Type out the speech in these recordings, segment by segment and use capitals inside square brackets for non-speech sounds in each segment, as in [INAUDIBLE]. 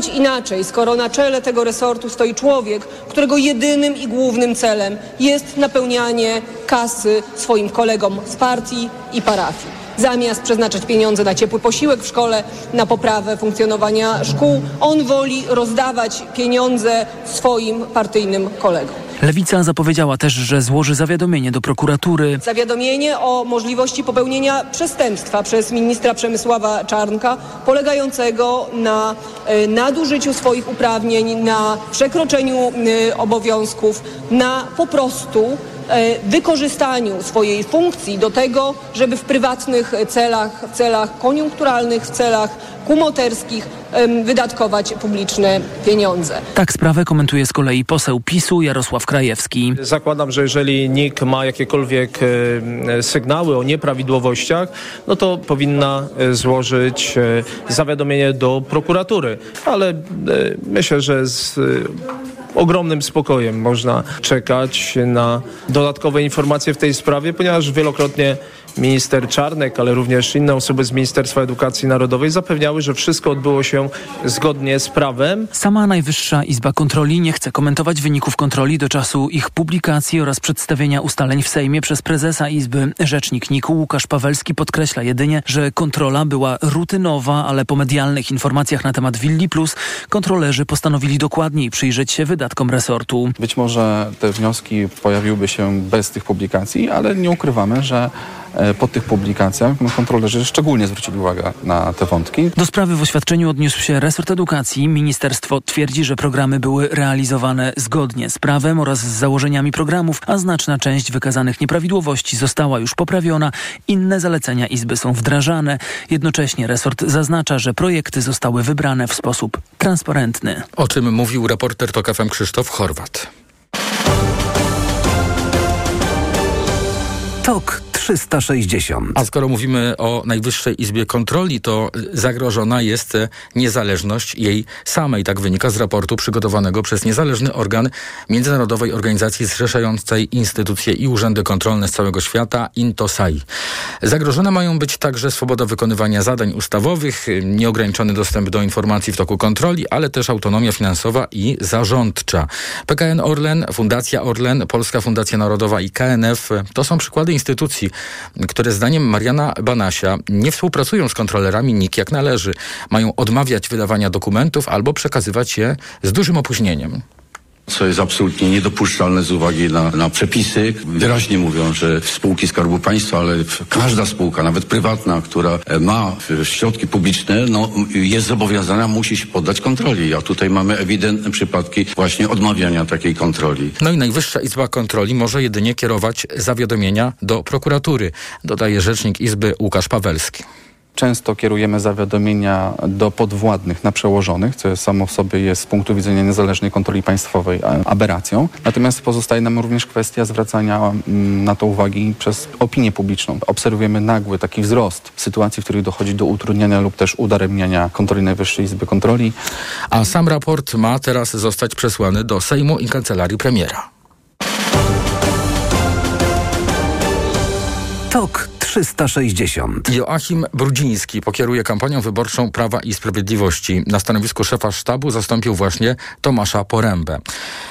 być inaczej, skoro na czele tego resortu stoi człowiek, którego jedynym i głównym celem jest napełnianie kasy swoim kolegom z partii i parafii. Zamiast przeznaczać pieniądze na ciepły posiłek w szkole, na poprawę funkcjonowania szkół, on woli rozdawać pieniądze swoim partyjnym kolegom. Lewica zapowiedziała też, że złoży zawiadomienie do prokuratury. Zawiadomienie o możliwości popełnienia przestępstwa przez ministra Przemysława Czarnka polegającego na e, nadużyciu swoich uprawnień, na przekroczeniu e, obowiązków, na po prostu wykorzystaniu swojej funkcji do tego, żeby w prywatnych celach, w celach koniunkturalnych, w celach kumoterskich wydatkować publiczne pieniądze. Tak sprawę komentuje z kolei poseł PiSu Jarosław Krajewski. Zakładam, że jeżeli NIK ma jakiekolwiek e, sygnały o nieprawidłowościach, no to powinna e, złożyć e, zawiadomienie do prokuratury. Ale e, myślę, że z e, ogromnym spokojem można czekać na dodatkowe informacje w tej sprawie, ponieważ wielokrotnie minister Czarnek, ale również inne osoby z Ministerstwa Edukacji Narodowej zapewniały, że wszystko odbyło się zgodnie z prawem. Sama Najwyższa Izba Kontroli nie chce komentować wyników kontroli do czasu ich publikacji oraz przedstawienia ustaleń w Sejmie przez prezesa Izby. Rzecznik NIK Łukasz Pawelski podkreśla jedynie, że kontrola była rutynowa, ale po medialnych informacjach na temat Willi Plus kontrolerzy postanowili dokładniej przyjrzeć się wydatkom resortu. Być może te wnioski pojawiłyby się bez tych publikacji, ale nie ukrywamy, że po tych publikacjach no, kontrolerzy szczególnie zwrócili uwagę na te wątki. Do sprawy w oświadczeniu odniósł się resort edukacji. Ministerstwo twierdzi, że programy były realizowane zgodnie z prawem oraz z założeniami programów, a znaczna część wykazanych nieprawidłowości została już poprawiona. Inne zalecenia Izby są wdrażane. Jednocześnie resort zaznacza, że projekty zostały wybrane w sposób transparentny. O czym mówił reporter TOK FM Krzysztof Chorwat. TOK 360. A skoro mówimy o Najwyższej Izbie Kontroli, to zagrożona jest niezależność jej samej. Tak wynika z raportu przygotowanego przez niezależny organ Międzynarodowej Organizacji zrzeszającej instytucje i urzędy kontrolne z całego świata, INTOSAI. Zagrożone mają być także swoboda wykonywania zadań ustawowych, nieograniczony dostęp do informacji w toku kontroli, ale też autonomia finansowa i zarządcza. PKN Orlen, Fundacja Orlen, Polska Fundacja Narodowa i KNF to są przykłady instytucji, które zdaniem Mariana Banasia nie współpracują z kontrolerami NIK jak należy. Mają odmawiać wydawania dokumentów albo przekazywać je z dużym opóźnieniem co jest absolutnie niedopuszczalne z uwagi na, na przepisy. Wyraźnie mówią, że spółki Skarbu Państwa, ale każda spółka, nawet prywatna, która ma środki publiczne, no, jest zobowiązana, musi się poddać kontroli. A tutaj mamy ewidentne przypadki właśnie odmawiania takiej kontroli. No i Najwyższa Izba Kontroli może jedynie kierować zawiadomienia do prokuratury, dodaje rzecznik Izby Łukasz Pawelski. Często kierujemy zawiadomienia do podwładnych na przełożonych, co samo w sobie jest z punktu widzenia niezależnej kontroli państwowej aberracją. Natomiast pozostaje nam również kwestia zwracania mm, na to uwagi przez opinię publiczną. Obserwujemy nagły taki wzrost sytuacji, w których dochodzi do utrudniania lub też udaremniania kontroli Najwyższej Izby Kontroli. A sam raport ma teraz zostać przesłany do Sejmu i Kancelarii Premiera. TOK 360. Joachim Brudziński pokieruje kampanią wyborczą Prawa i Sprawiedliwości. Na stanowisku szefa sztabu zastąpił właśnie Tomasza Porębę.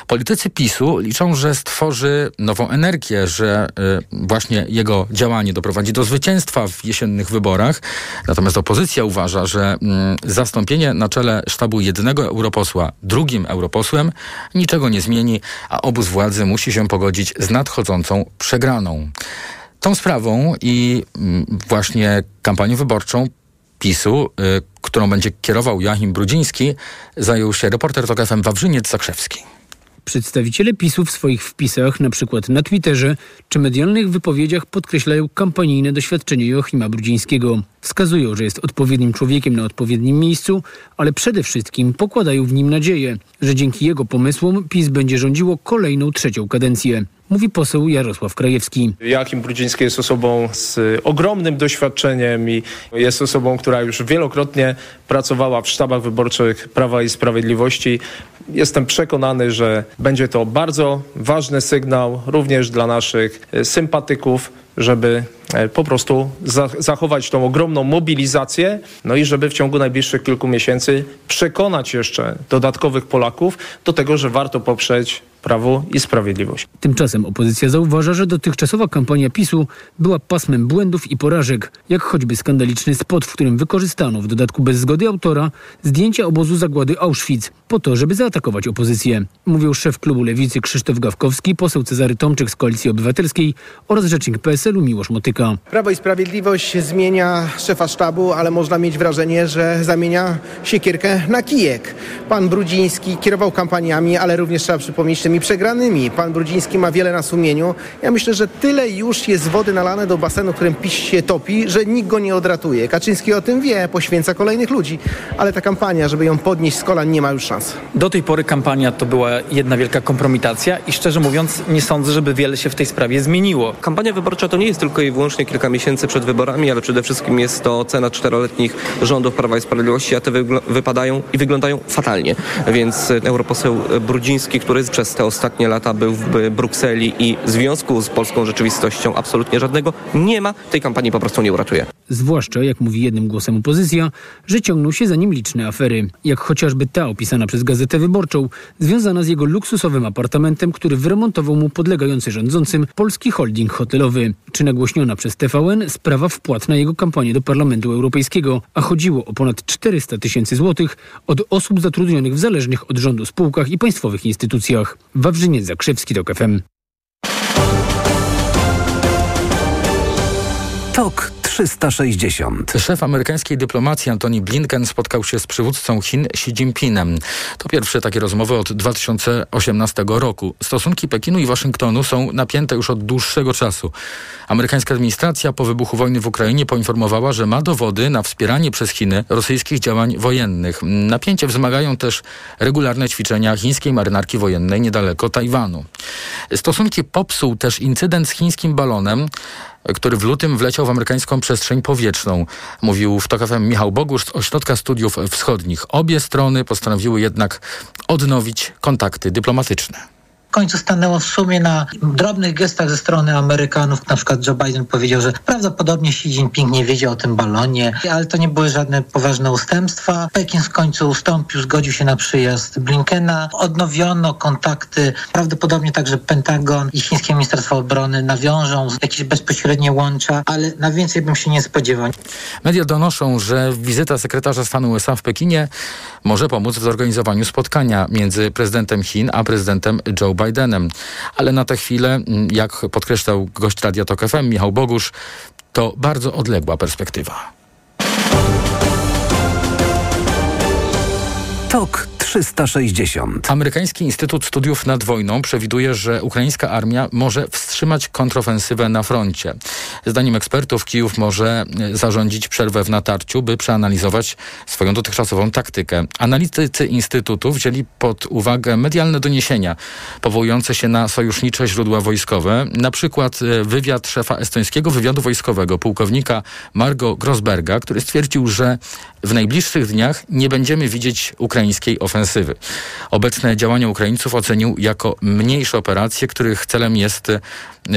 Politycy PiSu liczą, że stworzy nową energię, że y, właśnie jego działanie doprowadzi do zwycięstwa w jesiennych wyborach. Natomiast opozycja uważa, że y, zastąpienie na czele sztabu jednego europosła drugim europosłem niczego nie zmieni, a obóz władzy musi się pogodzić z nadchodzącą przegraną. Tą sprawą i mm, właśnie kampanią wyborczą PiSu, y, którą będzie kierował Joachim Brudziński, zajął się reporter TOK FM Wawrzyniec Zakrzewski. Przedstawiciele PiSu w swoich wpisach, na przykład na Twitterze czy medialnych wypowiedziach podkreślają kampanijne doświadczenie Joachima Brudzińskiego. Wskazują, że jest odpowiednim człowiekiem na odpowiednim miejscu, ale przede wszystkim pokładają w nim nadzieję, że dzięki jego pomysłom PiS będzie rządziło kolejną trzecią kadencję mówi poseł Jarosław Krajewski. Joachim Brudziński jest osobą z ogromnym doświadczeniem i jest osobą, która już wielokrotnie pracowała w sztabach wyborczych Prawa i Sprawiedliwości. Jestem przekonany, że będzie to bardzo ważny sygnał również dla naszych sympatyków, żeby e, po prostu za, zachować tą ogromną mobilizację, no i żeby w ciągu najbliższych kilku miesięcy przekonać jeszcze dodatkowych Polaków do tego, że warto poprzeć Prawo i Sprawiedliwość. Tymczasem opozycja zauważa, że dotychczasowa kampania PiSu była pasmem błędów i porażek, jak choćby skandaliczny spot, w którym wykorzystano w dodatku bez zgody autora zdjęcia obozu zagłady Auschwitz po to, żeby zaatakować opozycję. Mówił szef klubu Lewicy Krzysztof Gawkowski, poseł Cezary Tomczyk z Koalicji Obywatelskiej oraz rzecznik PSL-u Miłosz Motyka. Prawo i Sprawiedliwość zmienia szefa sztabu, ale można mieć wrażenie, że zamienia siekierkę na kijek. Pan Brudziński kierował kampaniami, ale również trzeba przypomnieć tymi przegranymi. Pan Brudziński ma wiele na sumieniu. Ja myślę, że tyle już jest wody nalane do basenu, którym PiS się topi, że nikt go nie odratuje. Kaczyński o tym wie, poświęca kolejnych ludzi, ale ta kampania, żeby ją podnieść z kolan, nie ma już szans. Do tej pory kampania to była jedna wielka kompromitacja i szczerze mówiąc nie sądzę, żeby wiele się w tej sprawie zmieniło. Kampania wyborcza to nie jest tylko i wyłącznie kilka miesięcy przed wyborami, ale przede wszystkim jest to cena czteroletnich rządów Prawa i Sprawiedliwości, a te wypadają i wyglądają fatalnie. Więc europoseł Brudziński, który przez te ostatnie lata był w Brukseli i w związku z polską rzeczywistością absolutnie żadnego nie ma, tej kampanii po prostu nie uratuje. Zwłaszcza, jak mówi jednym głosem opozycja, że ciągną się za nim liczne afery, jak chociażby ta opisana przez Gazetę Wyborczą, związana z jego luksusowym apartamentem, który wyremontował mu podlegający rządzącym polski holding hotelowy, czy nagłośniona przez TVN sprawa wpłat na jego kampanię do Parlamentu Europejskiego, a chodziło o ponad 400 tysięcy złotych od osób zatrudnionych w zależnych od rządu spółkach i państwowych instytucjach. Wawrzyniec Zakrzewski, TOK FM. TOK 360. Szef amerykańskiej dyplomacji Antony Blinken spotkał się z przywódcą Chin Xi Jinpingem. To pierwsze takie rozmowy od 2018 roku. Stosunki Pekinu i Waszyngtonu są napięte już od dłuższego czasu. Amerykańska administracja po wybuchu wojny w Ukrainie poinformowała, że ma dowody na wspieranie przez Chiny rosyjskich działań wojennych. Napięcie wzmagają też regularne ćwiczenia chińskiej marynarki wojennej niedaleko Tajwanu. Stosunki popsuł też incydent z chińskim balonem, który w lutym wleciał w amerykańską przestrzeń powietrzną. Mówił w TOK FM Michał Bogusz z Ośrodka Studiów Wschodnich. Obie strony postanowiły jednak odnowić kontakty dyplomatyczne. W końcu stanęło w sumie na drobnych gestach ze strony Amerykanów. Na przykład Joe Biden powiedział, że prawdopodobnie Xi Jinping nie wiedział o tym balonie, ale to nie były żadne poważne ustępstwa. Pekin w końcu ustąpił, zgodził się na przyjazd Blinkena. Odnowiono kontakty. Prawdopodobnie także Pentagon i chińskie Ministerstwo Obrony nawiążą jakieś bezpośrednie łącza, ale na więcej bym się nie spodziewał. Media donoszą, że wizyta sekretarza stanu USA w Pekinie może pomóc w zorganizowaniu spotkania między prezydentem Chin a prezydentem Joe Bidenem. Ale na tę chwilę, jak podkreślał gość Radia Tok FM Michał Bogusz, to bardzo odległa perspektywa. TOK 360. Amerykański Instytut Studiów nad Wojną przewiduje, że ukraińska armia może wstrzymać kontrofensywę na froncie. Zdaniem ekspertów Kijów może zarządzić przerwę w natarciu, by przeanalizować swoją dotychczasową taktykę. Analitycy Instytutu wzięli pod uwagę medialne doniesienia powołujące się na sojusznicze źródła wojskowe, na przykład wywiad szefa estońskiego wywiadu wojskowego, pułkownika Margo Grosberga, który stwierdził, że w najbliższych dniach nie będziemy widzieć ukraińskiej ofensywy. Obecne działania Ukraińców ocenił jako mniejsze operacje, których celem jest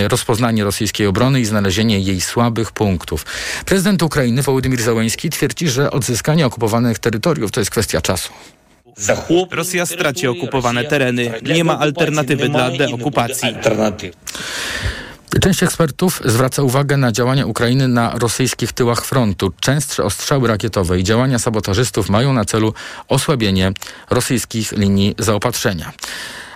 rozpoznanie rosyjskiej obrony i znalezienie jej słabych punktów. Prezydent Ukrainy Wołodymyr Załański twierdzi, że odzyskanie okupowanych terytoriów to jest kwestia czasu. Rosja straci okupowane tereny. Nie ma alternatywy dla deokupacji. Część ekspertów zwraca uwagę na działania Ukrainy na rosyjskich tyłach frontu. Częstsze ostrzały rakietowe i działania sabotażystów mają na celu osłabienie rosyjskich linii zaopatrzenia.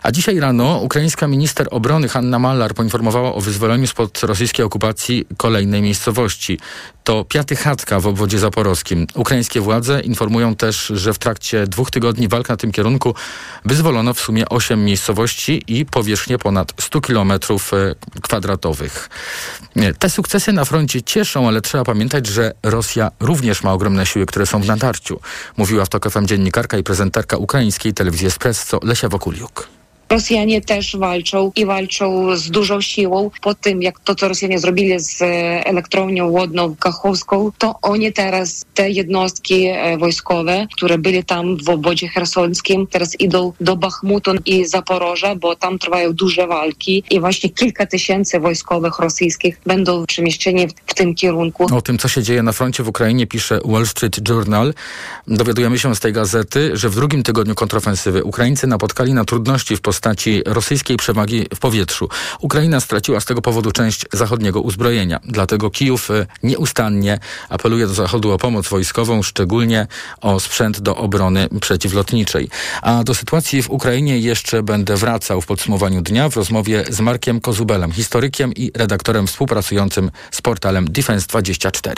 A dzisiaj rano ukraińska minister obrony Hanna Mallar poinformowała o wyzwoleniu spod rosyjskiej okupacji kolejnej miejscowości. To Piatychatka w obwodzie zaporowskim. Ukraińskie władze informują też, że w trakcie dwóch tygodni walk na tym kierunku wyzwolono w sumie osiem miejscowości i powierzchnię ponad 100 kilometrów kwadratowych. Te sukcesy na froncie cieszą, ale trzeba pamiętać, że Rosja również ma ogromne siły, które są w natarciu. Mówiła w TOK FM dziennikarka i prezenterka ukraińskiej telewizji Espresso Lesia Wokuliuk. Rosjanie też walczą i walczą z dużą siłą. Po tym, jak to, co Rosjanie zrobili z e, elektrownią łodną Kachowską, to oni teraz, te jednostki e, wojskowe, które byli tam w obozie hersońskim, teraz idą do Bachmutu i Zaporoża, bo tam trwają duże walki i właśnie kilka tysięcy wojskowych rosyjskich będą przemieszczeni w tym kierunku. O tym, co się dzieje na froncie w Ukrainie, pisze Wall Street Journal. Dowiadujemy się z tej gazety, że w drugim tygodniu kontrofensywy Ukraińcy napotkali na trudności w postaci rosyjskiej przewagi w powietrzu. Ukraina straciła z tego powodu część zachodniego uzbrojenia. Dlatego Kijów e, nieustannie apeluje do Zachodu o pomoc wojskową, szczególnie o sprzęt do obrony przeciwlotniczej. A do sytuacji w Ukrainie jeszcze będę wracał w podsumowaniu dnia w rozmowie z Markiem Kozubelem, historykiem i redaktorem współpracującym z portalem Defense24.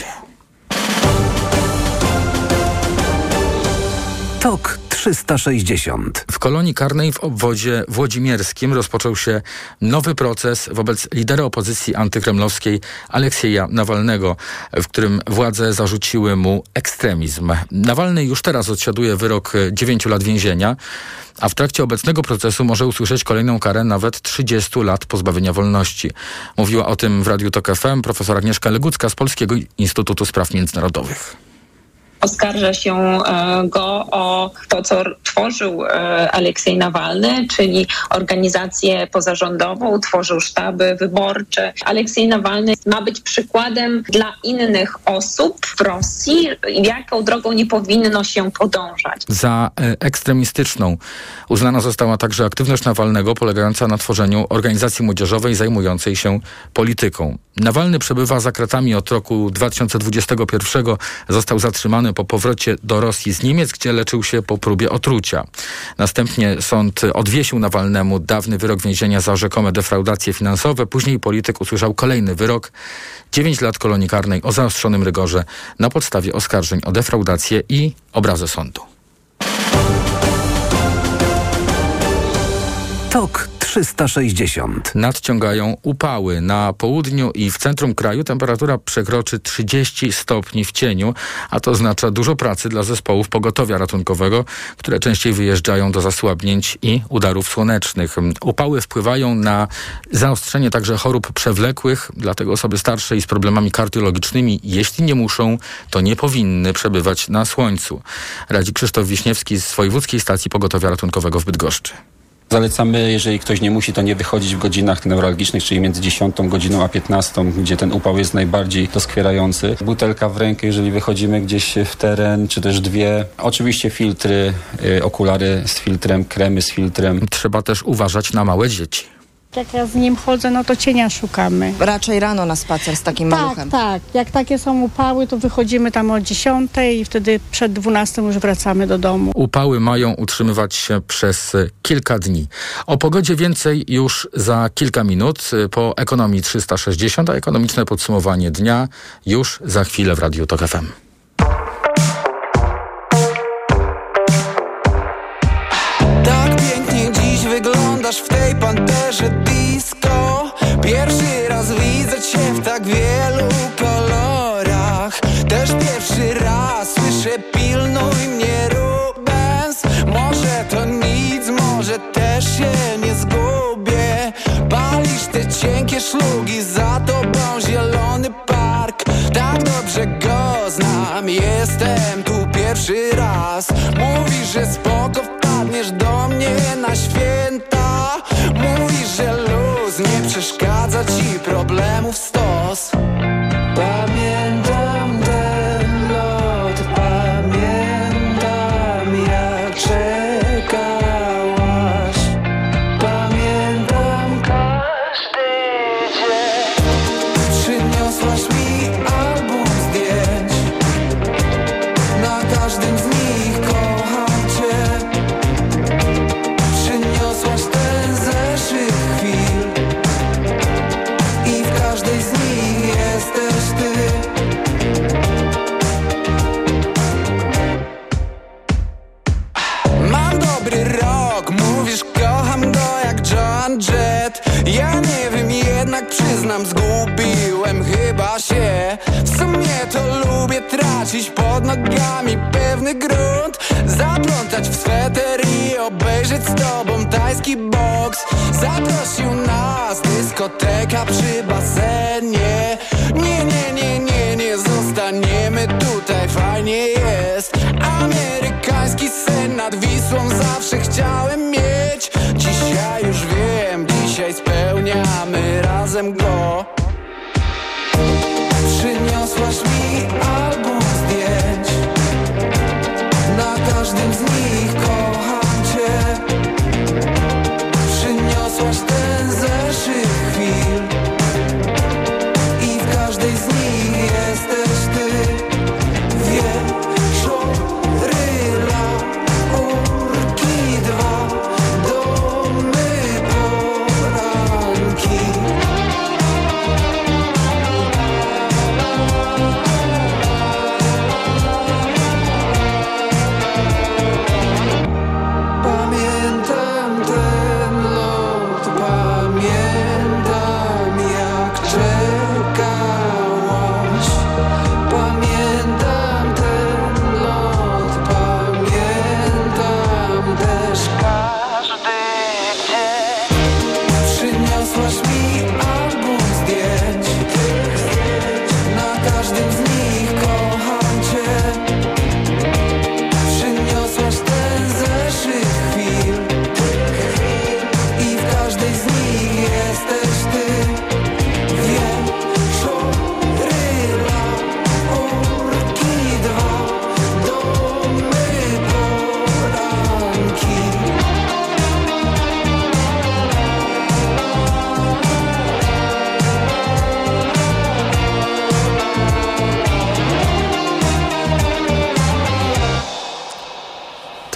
TOK 360. W kolonii karnej w obwodzie włodzimierskim rozpoczął się nowy proces wobec lidera opozycji antykremlowskiej Aleksieja Nawalnego, w którym władze zarzuciły mu ekstremizm. Nawalny już teraz odsiaduje wyrok 9 lat więzienia, a w trakcie obecnego procesu może usłyszeć kolejną karę nawet 30 lat pozbawienia wolności. Mówiła o tym w Radiu Tok FM profesor Agnieszka Legucka z Polskiego Instytutu Spraw Międzynarodowych oskarża się e, go o to, co tworzył e, Aleksiej Nawalny, czyli organizację pozarządową, tworzył sztaby wyborcze. Aleksiej Nawalny ma być przykładem dla innych osób w Rosji, jaką drogą nie powinno się podążać. Za e, ekstremistyczną uznana została także aktywność Nawalnego polegająca na tworzeniu organizacji młodzieżowej zajmującej się polityką. Nawalny przebywa za kratami od roku 2021. Został zatrzymany po powrocie do Rosji z Niemiec, gdzie leczył się po próbie otrucia. Następnie sąd odwiesił Nawalnemu dawny wyrok więzienia za rzekome defraudacje finansowe. Później polityk usłyszał kolejny wyrok. 9 lat kolonii karnej o zaostrzonym rygorze na podstawie oskarżeń o defraudację i obrazę sądu. TOK 360. Nadciągają upały. Na południu i w centrum kraju temperatura przekroczy 30 stopni w cieniu, a to oznacza dużo pracy dla zespołów pogotowia ratunkowego, które częściej wyjeżdżają do zasłabnięć i udarów słonecznych. Upały wpływają na zaostrzenie także chorób przewlekłych, dlatego osoby starsze i z problemami kardiologicznymi, jeśli nie muszą, to nie powinny przebywać na słońcu. Radzi Krzysztof Wiśniewski z Wojewódzkiej Stacji Pogotowia Ratunkowego w Bydgoszczy. Zalecamy, jeżeli ktoś nie musi, to nie wychodzić w godzinach neuralgicznych, czyli między 10 godziną a 15, gdzie ten upał jest najbardziej doskwierający. Butelka w rękę, jeżeli wychodzimy gdzieś w teren, czy też dwie. Oczywiście filtry, y, okulary z filtrem, kremy z filtrem. Trzeba też uważać na małe dzieci. Jak ja z nim chodzę, no to cienia szukamy. Raczej rano na spacer z takim tak, maluchem. Tak, Jak takie są upały, to wychodzimy tam o 10 i wtedy przed 12 już wracamy do domu. Upały mają utrzymywać się przez kilka dni. O pogodzie więcej już za kilka minut po ekonomii 360, a ekonomiczne podsumowanie dnia już za chwilę w Radiu Tok FM. Wyglądasz w tej panterze disco? Pierwszy raz widzę cię w tak wielu kolorach. Też pierwszy raz słyszę pilnuj mnie Rubens. Może to nic, może też się nie zgubię. Palisz te cienkie szlugi, za tobą zielony park. Tak dobrze go znam, jestem tu pierwszy raz. Mówisz, że spoko wpadniesz do mnie na święta nie przeszkadza ci problemów stos dyskoteka przy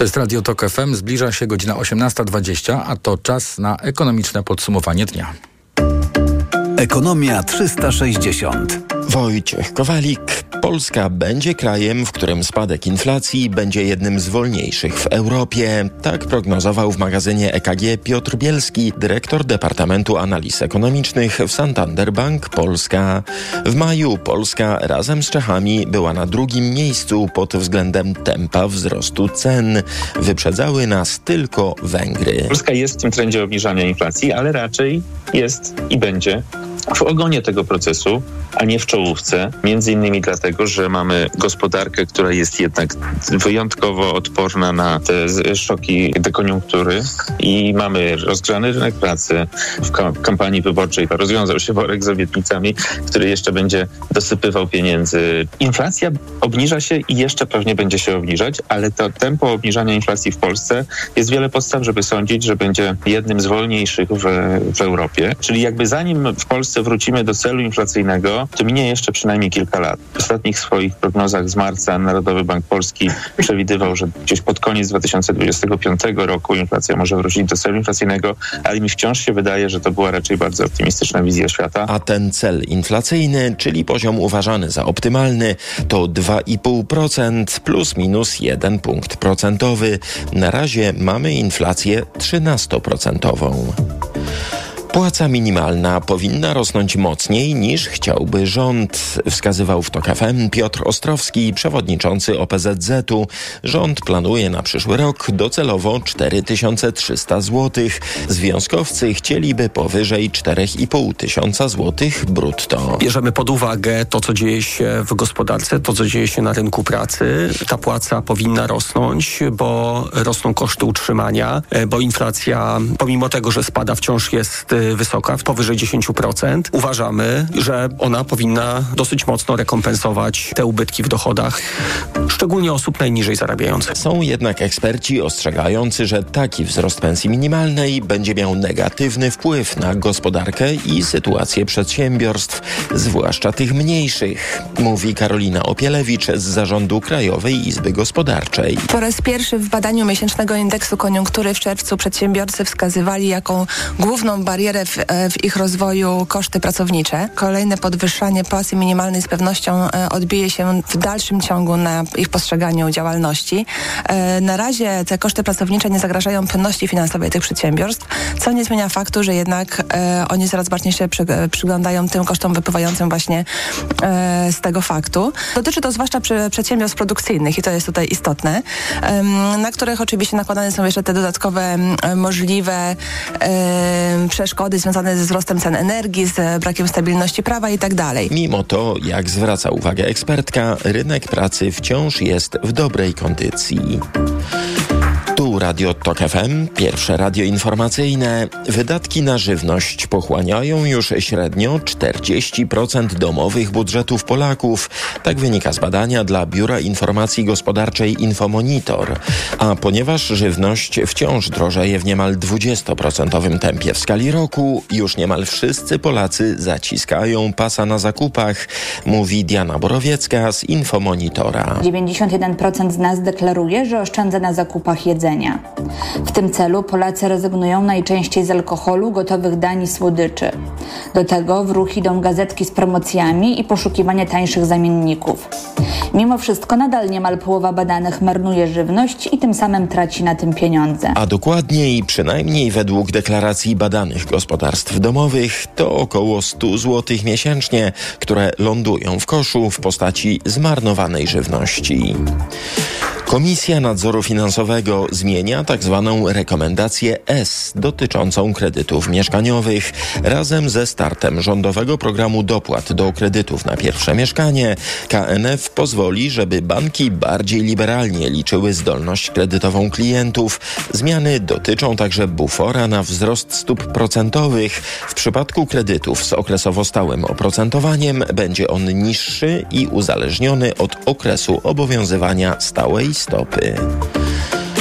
To jest Radio Tok FM. Zbliża się godzina 18.20, a to czas na ekonomiczne podsumowanie dnia. Ekonomia 360. Wojciech Kowalik. Polska będzie krajem, w którym spadek inflacji będzie jednym z wolniejszych w Europie. Tak prognozował w magazynie EKG Piotr Bielski, dyrektor Departamentu Analiz Ekonomicznych w Santander Bank Polska. W maju Polska razem z Czechami była na drugim miejscu pod względem tempa wzrostu cen. Wyprzedzały nas tylko Węgry. Polska jest w tym trendzie obniżania inflacji, ale raczej jest i będzie w ogonie tego procesu, a nie w czołówce. Między innymi dlatego, że mamy gospodarkę, która jest jednak wyjątkowo odporna na te szoki dekoniunktury i mamy rozgrzany rynek pracy. W ka- kampanii wyborczej rozwiązał się worek z obietnicami, który jeszcze będzie dosypywał pieniędzy. Inflacja obniża się i jeszcze pewnie będzie się obniżać, ale to tempo obniżania inflacji w Polsce jest wiele podstaw, żeby sądzić, że będzie jednym z wolniejszych w, w Europie. Czyli jakby zanim w Polsce wrócimy do celu inflacyjnego, to minie jeszcze przynajmniej kilka lat. W ostatnich swoich prognozach z marca Narodowy Bank Polski przewidywał, że gdzieś pod koniec 2025 roku inflacja może wrócić do celu inflacyjnego, ale mi wciąż się wydaje, że to była raczej bardzo optymistyczna wizja świata. A ten cel inflacyjny, czyli poziom uważany za optymalny, to 2,5% plus minus 1 punkt procentowy. Na razie mamy inflację 13%. Płaca minimalna powinna rosnąć mocniej niż chciałby rząd, wskazywał w TOK FM Piotr Ostrowski, przewodniczący OPZZ-u. Rząd planuje na przyszły rok docelowo 4300 zł. Związkowcy chcieliby powyżej 4,5 tysiąca złotych brutto. Bierzemy pod uwagę to, co dzieje się w gospodarce, to, co dzieje się na rynku pracy. Ta płaca powinna rosnąć, bo rosną koszty utrzymania, e, bo inflacja, pomimo tego, że spada, wciąż jest e, wysoka, powyżej 10%. Uważamy, że ona powinna dosyć mocno rekompensować te ubytki w dochodach, szczególnie osób najniżej zarabiających. Są jednak eksperci ostrzegający, że taki wzrost pensji minimalnej będzie miał negatywny wpływ na gospodarkę i sytuację przedsiębiorstw, zwłaszcza tych mniejszych, mówi Karolina Opielewicz z zarządu Krajowej Izby Gospodarczej. Po raz pierwszy w badaniu miesięcznego indeksu koniunktury w czerwcu przedsiębiorcy wskazywali, jaką główną barierę w, e, w ich rozwoju koszty pracownicze. Kolejne podwyższanie płacy minimalnej z pewnością e, odbije się w dalszym ciągu na ich postrzeganiu działalności. E, Na razie te koszty pracownicze nie zagrażają płynności finansowej tych przedsiębiorstw, co nie zmienia faktu, że jednak oni coraz bardziej się przy, przyglądają tym kosztom wypływającym właśnie z tego faktu. Dotyczy to zwłaszcza przedsiębiorstw produkcyjnych i to jest tutaj istotne, na których oczywiście nakładane są jeszcze te dodatkowe możliwe em, przeszkody związane ze wzrostem cen energii, z brakiem stabilności prawa i tak. Mimo to, jak zwraca uwagę ekspertka, rynek pracy wciąż jest w dobrej kondycji. Radio Tok FM, pierwsze radio informacyjne. Wydatki na żywność pochłaniają już średnio 40% domowych budżetów Polaków. Tak wynika z badania dla Biura Informacji Gospodarczej Infomonitor. A ponieważ żywność wciąż drożeje w niemal 20% tempie w skali roku, już niemal wszyscy Polacy zaciskają pasa na zakupach, mówi Diana Borowiecka z Infomonitora. 91% z nas deklaruje, że oszczędza na zakupach jedzenia. W tym celu Polacy rezygnują najczęściej z alkoholu, gotowych dań i słodyczy. Do tego w ruch idą gazetki z promocjami i poszukiwanie tańszych zamienników. Mimo wszystko nadal niemal połowa badanych marnuje żywność i tym samym traci na tym pieniądze. A dokładniej, przynajmniej według deklaracji badanych gospodarstw domowych, to około 100 zł miesięcznie, które lądują w koszu w postaci zmarnowanej żywności. Komisja Nadzoru Finansowego zmienia tak zwaną rekomendację S dotyczącą kredytów mieszkaniowych. Razem ze startem rządowego programu dopłat do kredytów na pierwsze mieszkanie, KNF pozwoli, żeby banki bardziej liberalnie liczyły zdolność kredytową klientów. Zmiany dotyczą także bufora na wzrost stóp procentowych. W przypadku kredytów z okresowo stałym oprocentowaniem będzie on niższy i uzależniony od okresu obowiązywania stałej stopy.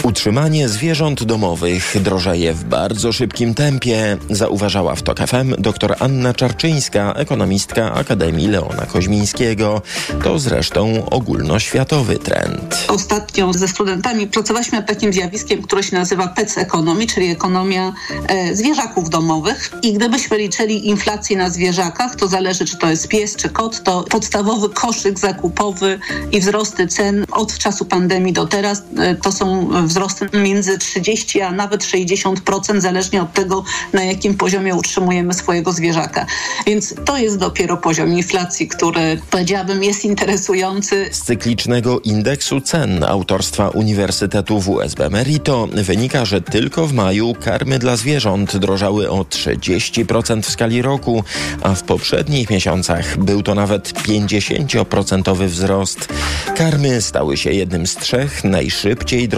Utrzymanie zwierząt domowych drożeje w bardzo szybkim tempie, zauważała w TOK FM dr Anna Czarczyńska, ekonomistka Akademii Leona Koźmińskiego. To zresztą ogólnoświatowy trend. Ostatnio ze studentami pracowaliśmy nad takim zjawiskiem, które się nazywa PEC Economy, czyli ekonomia e, zwierzaków domowych. I gdybyśmy liczyli inflację na zwierzakach, to zależy, czy to jest pies, czy kot, to podstawowy koszyk zakupowy i wzrosty cen od czasu pandemii do teraz e, to są wzrosty między 30 a nawet 60%, zależnie od tego, na jakim poziomie utrzymujemy swojego zwierzaka. Więc to jest dopiero poziom inflacji, który powiedziałabym jest interesujący. Z cyklicznego indeksu cen autorstwa Uniwersytetu WSB Merito wynika, że tylko w maju karmy dla zwierząt drożały o 30% w skali roku, a w poprzednich miesiącach był to nawet 50% wzrost. Karmy stały się jednym z trzech najszybciej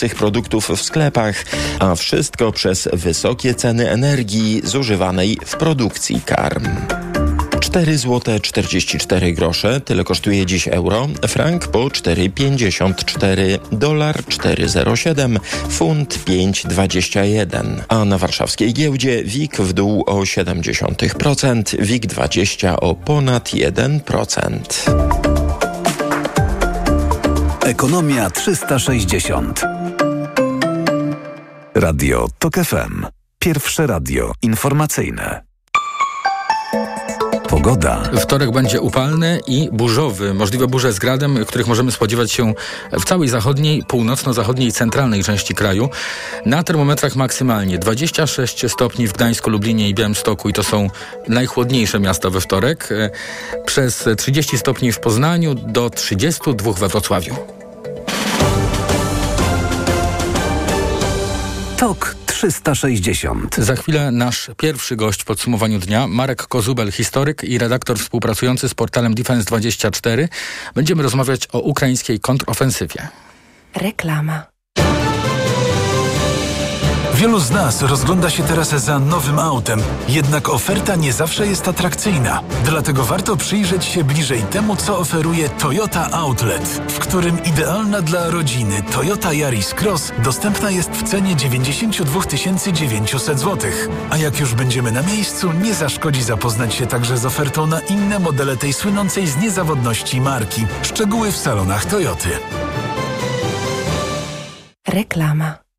drożejących produktów w sklepach, a wszystko przez wysokie ceny energii zużywanej w produkcji karm. 4 zł 44 grosze, tyle kosztuje dziś euro, frank po 4,54, dolar 4,07, funt 5,21, a na warszawskiej giełdzie WIG w dół o 0,7%, WIG 20 o ponad 1%. Ekonomia 360. Radio TOK FM. Pierwsze radio informacyjne. Pogoda. Wtorek będzie upalny i burzowy. Możliwe burze z gradem, których możemy spodziewać się w całej zachodniej, północno-zachodniej i centralnej części kraju. Na termometrach maksymalnie 26 stopni w Gdańsku, Lublinie i Białymstoku i to są najchłodniejsze miasta we wtorek. Przez 30 stopni w Poznaniu do 32 we Wrocławiu. TOK 360. Za chwilę nasz pierwszy gość w podsumowaniu dnia, Marek Kozubel, historyk i redaktor współpracujący z portalem Defense24. Będziemy rozmawiać o ukraińskiej kontrofensywie. Reklama. Wielu z nas rozgląda się teraz za nowym autem, jednak oferta nie zawsze jest atrakcyjna. Dlatego warto przyjrzeć się bliżej temu, co oferuje Toyota Outlet, w którym idealna dla rodziny Toyota Yaris Cross dostępna jest w cenie 92 900 zł. A jak już będziemy na miejscu, nie zaszkodzi zapoznać się także z ofertą na inne modele tej słynącej z niezawodności marki. Szczegóły w salonach Toyoty. Reklama.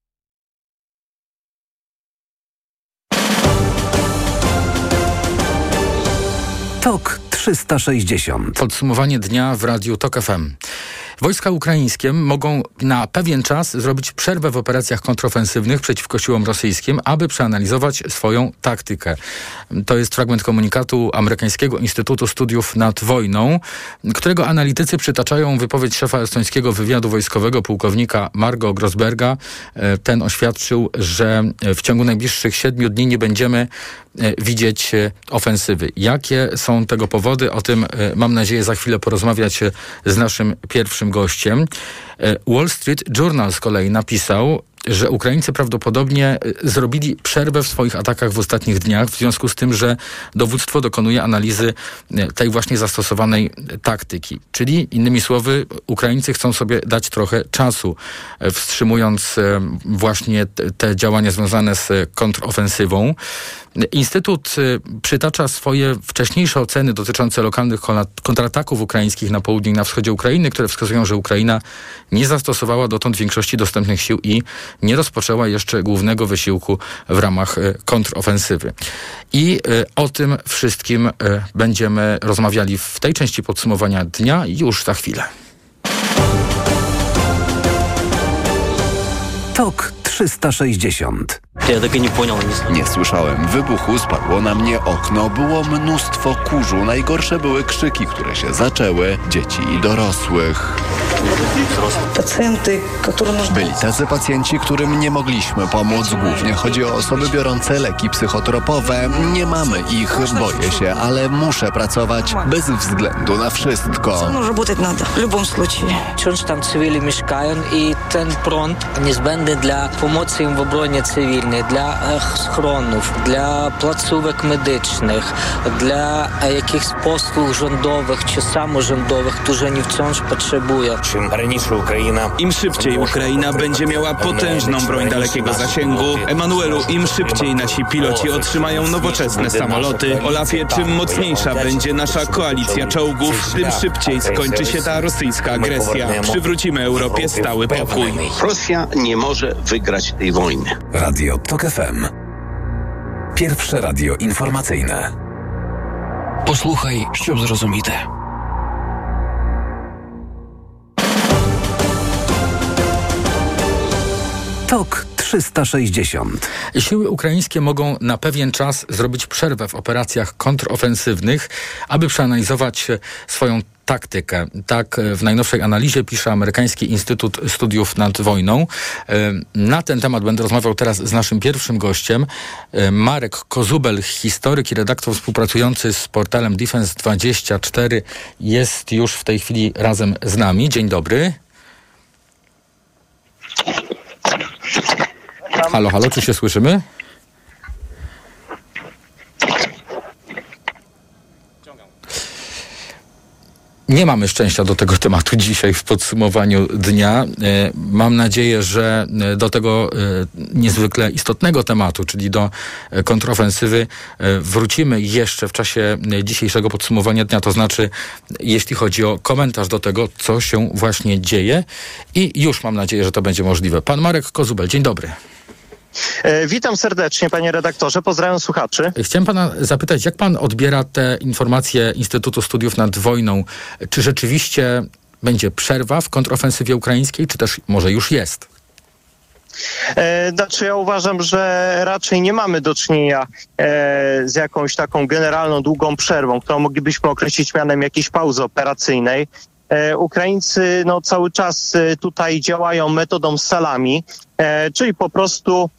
TOK 360. Podsumowanie dnia w Radiu TOK FM. Wojska ukraińskie mogą na pewien czas zrobić przerwę w operacjach kontrofensywnych przeciwko siłom rosyjskim, aby przeanalizować swoją taktykę. To jest fragment komunikatu amerykańskiego Instytutu Studiów nad Wojną, którego analitycy przytaczają wypowiedź szefa estońskiego wywiadu wojskowego pułkownika Margo Grosberga. E, ten oświadczył, że w ciągu najbliższych siedmiu dni nie będziemy e, widzieć e, ofensywy. Jakie są tego powody? O tym mam nadzieję za chwilę porozmawiać z naszym pierwszym gościem. E, Wall Street Journal z kolei napisał, że Ukraińcy prawdopodobnie e, zrobili przerwę w swoich atakach w ostatnich dniach, w związku z tym, że dowództwo dokonuje analizy e, tej właśnie zastosowanej taktyki. Czyli innymi słowy, Ukraińcy chcą sobie dać trochę czasu, wstrzymując właśnie te działania związane z kontrofensywą. Instytut przytacza swoje wcześniejsze oceny dotyczące lokalnych kontrataków ukraińskich na południu i na wschodzie Ukrainy, które wskazują, że Ukraina nie zastosowała dotąd większości dostępnych sił i nie rozpoczęła jeszcze głównego wysiłku w ramach e, kontrofensywy. I e, o tym wszystkim będziemy rozmawiali w tej części podsumowania dnia już za chwilę. TOK 360 Ja tego nie понял. Nie słyszałem wybuchu, spadło na mnie okno, było mnóstwo kurzu. Najgorsze były krzyki, które się zaczęły, dzieci i dorosłych. Byli tacy pacjenci, którym nie mogliśmy pomóc. Głównie chodzi o osoby biorące leki psychotropowe. Nie mamy ich, boję się, ale muszę pracować bez względu na wszystko. Wciąż tam cywili mieszkają i ten prąd niezbędny dla pomocy im w obronie cywilnej, dla schronów, dla placówek medycznych, dla jakichś posłów rządowych czy samorządowych, którzy oni wciąż potrzebują. Im szybciej Ukraina będzie miała potężną broń dalekiego zasięgu, Emanuelu, im szybciej nasi piloci otrzymają nowoczesne samoloty, Olafie, czym mocniejsza będzie nasza koalicja czołgów, tym szybciej skończy się ta rosyjska agresja. Przywrócimy Europie stały pokój. Rosja nie może wygrać wygrać tej wojny. Radio TOK FM. Pierwsze radio informacyjne. Posłuchaj, ściub zrozumite. TOK 360. Siły ukraińskie mogą na pewien czas zrobić przerwę w operacjach kontrofensywnych, aby przeanalizować swoją taktykę. Tak w najnowszej analizie pisze Amerykański Instytut Studiów nad Wojną. Na ten temat będę rozmawiał teraz z naszym pierwszym gościem, Marek Kozubel, historyk i redaktor współpracujący z portalem Defense24 jest już w tej chwili razem z nami. Dzień dobry. Halo, halo, czy się słyszymy? Nie mamy szczęścia do tego tematu dzisiaj w podsumowaniu dnia. E, mam nadzieję, że e, do tego e, niezwykle istotnego tematu, czyli do kontrofensywy, wrócimy jeszcze w czasie dzisiejszego podsumowania dnia. To znaczy, jeśli chodzi o komentarz do tego, co się właśnie dzieje. I już mam nadzieję, że to będzie możliwe. Pan Marek Kozubel, dzień dobry. E, witam serdecznie, panie redaktorze. Pozdrawiam słuchaczy. Chciałem pana zapytać, jak pan odbiera te informacje Instytutu Studiów nad Wojną? Czy rzeczywiście będzie przerwa w kontrofensywie ukraińskiej, czy też może już jest? E, znaczy ja uważam, że raczej nie mamy do czynienia e, z jakąś taką generalną, długą przerwą, którą moglibyśmy określić mianem jakiejś pauzy operacyjnej. E, Ukraińcy no, cały czas e, tutaj działają metodą salami, e, czyli po prostu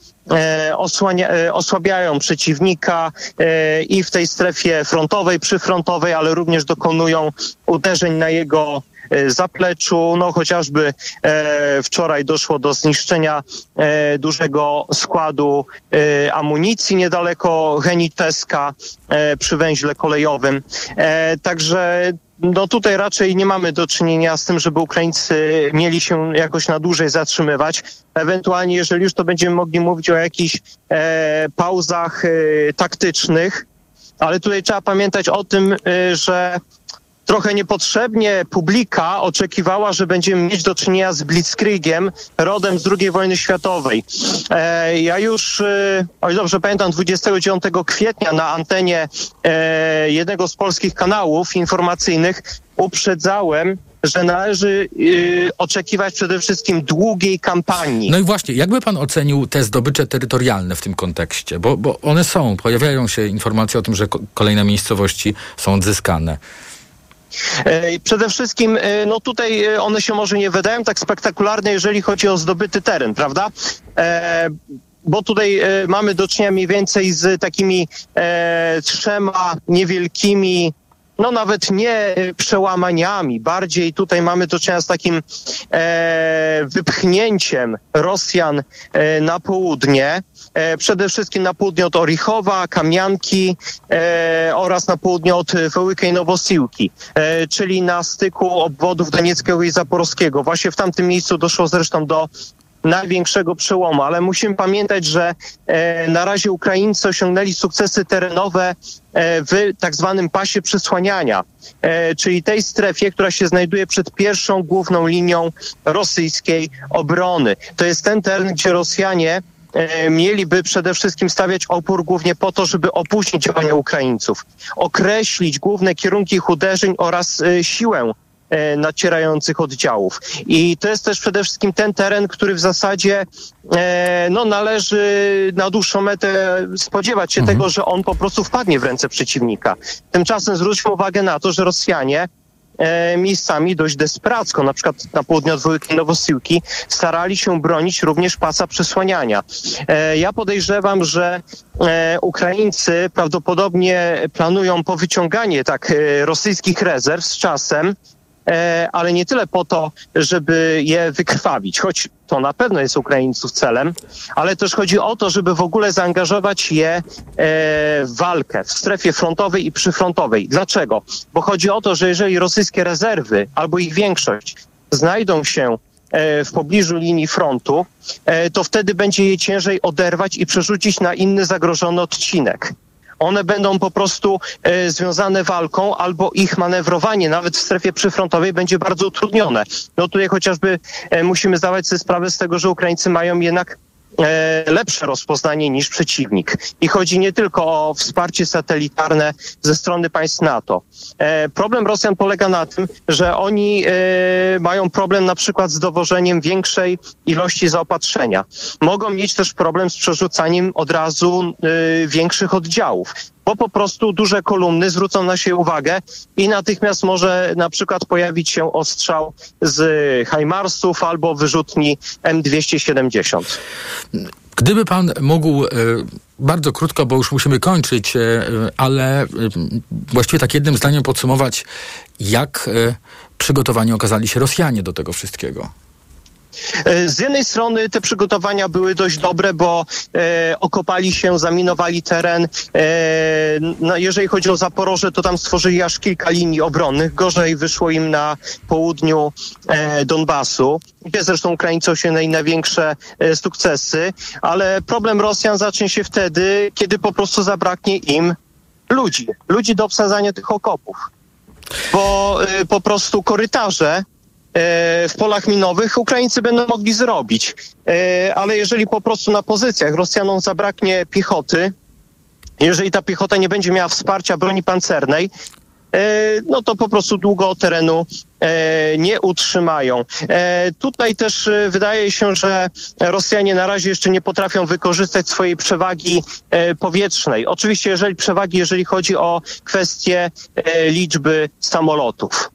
osłania, osłabiają przeciwnika i w tej strefie frontowej, przyfrontowej, ale również dokonują uderzeń na jego zapleczu. No chociażby wczoraj doszło do zniszczenia dużego składu amunicji niedaleko Heniteska przy węźle kolejowym. Także no tutaj raczej nie mamy do czynienia z tym, żeby Ukraińcy mieli się jakoś na dłużej zatrzymywać. Ewentualnie, jeżeli już to będziemy mogli mówić o jakichś e, pauzach e, taktycznych, ale tutaj trzeba pamiętać o tym, e, że trochę niepotrzebnie publika oczekiwała, że będziemy mieć do czynienia z Blitzkriegiem rodem z II wojny światowej. E, ja już, e, o dobrze pamiętam, 29 kwietnia na antenie e, jednego z polskich kanałów informacyjnych uprzedzałem, że należy y, oczekiwać przede wszystkim długiej kampanii. No i właśnie, jakby pan ocenił te zdobycze terytorialne w tym kontekście? Bo, bo one są, pojawiają się informacje o tym, że ko- kolejne miejscowości są odzyskane. Przede wszystkim, e, no tutaj e, one się może nie wydają tak spektakularne, jeżeli chodzi o zdobyty teren, prawda? E, bo tutaj e, mamy do czynienia mniej więcej z takimi e, trzema niewielkimi, no nawet nie e, przełamaniami, bardziej tutaj mamy do czynienia z takim e, wypchnięciem Rosjan e, na południe. E, przede wszystkim na południe od Orichowa, Kamianki e, oraz na południe od Wołyka i Nowosiłki, e, czyli na styku obwodów Donieckiego i Zaporowskiego. Właśnie w tamtym miejscu doszło zresztą do największego przełomu, ale musimy pamiętać, że e, na razie Ukraińcy osiągnęli sukcesy terenowe e, w tak zwanym pasie przysłaniania, e, czyli tej strefie, która się znajduje przed pierwszą główną linią rosyjskiej obrony. To jest ten teren, gdzie Rosjanie mieliby przede wszystkim stawiać opór głównie po to, żeby opóźnić działania Ukraińców, określić główne kierunki ich uderzeń oraz siłę nacierających oddziałów. I to jest też przede wszystkim ten teren, który w zasadzie e, no, należy na dłuższą metę spodziewać się tego, że on po prostu wpadnie w ręce przeciwnika. Tymczasem zwróćmy uwagę na to, że Rosjanie e, miejscami dość desperacko, na przykład na południu od Wołyki Nowosiłki, starali się bronić również pasa przesłaniania. E, ja podejrzewam, że e, Ukraińcy prawdopodobnie planują powyciąganie tak e, rosyjskich rezerw z czasem, e, ale nie tyle po to, żeby je wykrwawić, choć to na pewno jest Ukraińców celem, ale też chodzi o to, żeby w ogóle zaangażować je e, w walkę w strefie frontowej i przyfrontowej. Dlaczego? Bo chodzi o to, że jeżeli rosyjskie rezerwy albo ich większość znajdą się e, w pobliżu linii frontu, e, to wtedy będzie je ciężej oderwać i przerzucić na inny zagrożony odcinek one będą po prostu e, związane walką albo ich manewrowanie nawet w strefie przyfrontowej będzie bardzo utrudnione. No tutaj chociażby e, musimy zdawać sobie sprawę z tego, że Ukraińcy mają jednak lepsze rozpoznanie niż przeciwnik. I chodzi nie tylko o wsparcie satelitarne ze strony państw NATO. E, problem Rosjan polega na tym, że oni e, mają problem na przykład z dowożeniem większej ilości zaopatrzenia. Mogą mieć też problem z przerzucaniem od razu e, większych oddziałów bo po prostu duże kolumny zwrócą na siebie uwagę i natychmiast może na przykład pojawić się ostrzał z Hajmarsów albo wyrzutni M270. Gdyby pan mógł e, bardzo krótko, bo już musimy kończyć, e, ale e, właściwie tak jednym zdaniem podsumować, jak przygotowani okazali się Rosjanie do tego wszystkiego. E, Z jednej strony te przygotowania były dość dobre, bo e, okopali się, zaminowali teren. E, no, jeżeli chodzi o Zaporoże, to tam stworzyli aż kilka linii obronnych. Gorzej wyszło im na południu e, Donbasu, gdzie zresztą Ukraińcy osiągnęli największe e, sukcesy, ale problem Rosjan zacznie się wtedy, kiedy po prostu zabraknie im ludzi, ludzi do obsadzania tych okopów. Bo e, po prostu korytarze w polach minowych Ukraińcy będą mogli zrobić. E, Ale jeżeli po prostu na pozycjach Rosjanom zabraknie piechoty, jeżeli ta piechota nie będzie miała wsparcia broni pancernej, e, no to po prostu długo terenu e, nie utrzymają. E, Tutaj też e, wydaje się, że Rosjanie na razie jeszcze nie potrafią wykorzystać swojej przewagi e, powietrznej. Oczywiście jeżeli przewagi, jeżeli chodzi o kwestię e, liczby samolotów.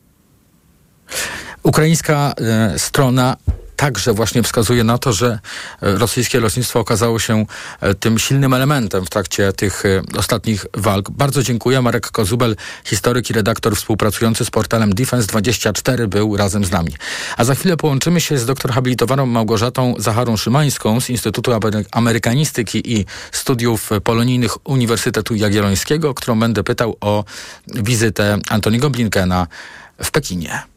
Ukraińska e, strona także właśnie wskazuje na to, że e, rosyjskie lotnictwo okazało się e, tym silnym elementem w trakcie tych ostatnich walk. Bardzo dziękuję. Marek Kozubel, historyk i redaktor współpracujący z portalem Defense24 był razem z nami. A za chwilę połączymy się z doktor habilitowaną Małgorzatą Zacharą Szymańską z Instytutu Amery- Amerykanistyki i Studiów Polonijnych Uniwersytetu Jagiellońskiego, którą będę pytał o wizytę Antoniego Blinkena w Pekinie.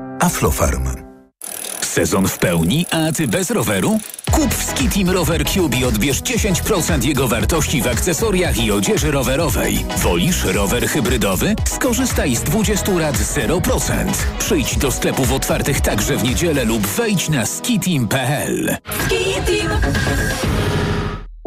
Aflofarm. Sezon w pełni, a ty bez roweru? Kup w Skitim Rower Cube i odbierz 10% jego wartości w akcesoriach i odzieży rowerowej. Wolisz rower hybrydowy? Skorzystaj z 20 lat 0%. Przyjdź do sklepów otwartych także w niedzielę lub wejdź na skitim.pl. Skitim!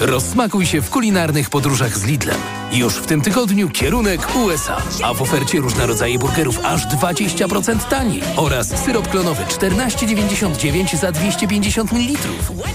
Rozsmakuj się w kulinarnych podróżach z Lidlem. Już w tym tygodniu kierunek USA, a w ofercie różne rodzaje burgerów aż 20% taniej oraz syrop klonowy 14,99 za 250 ml.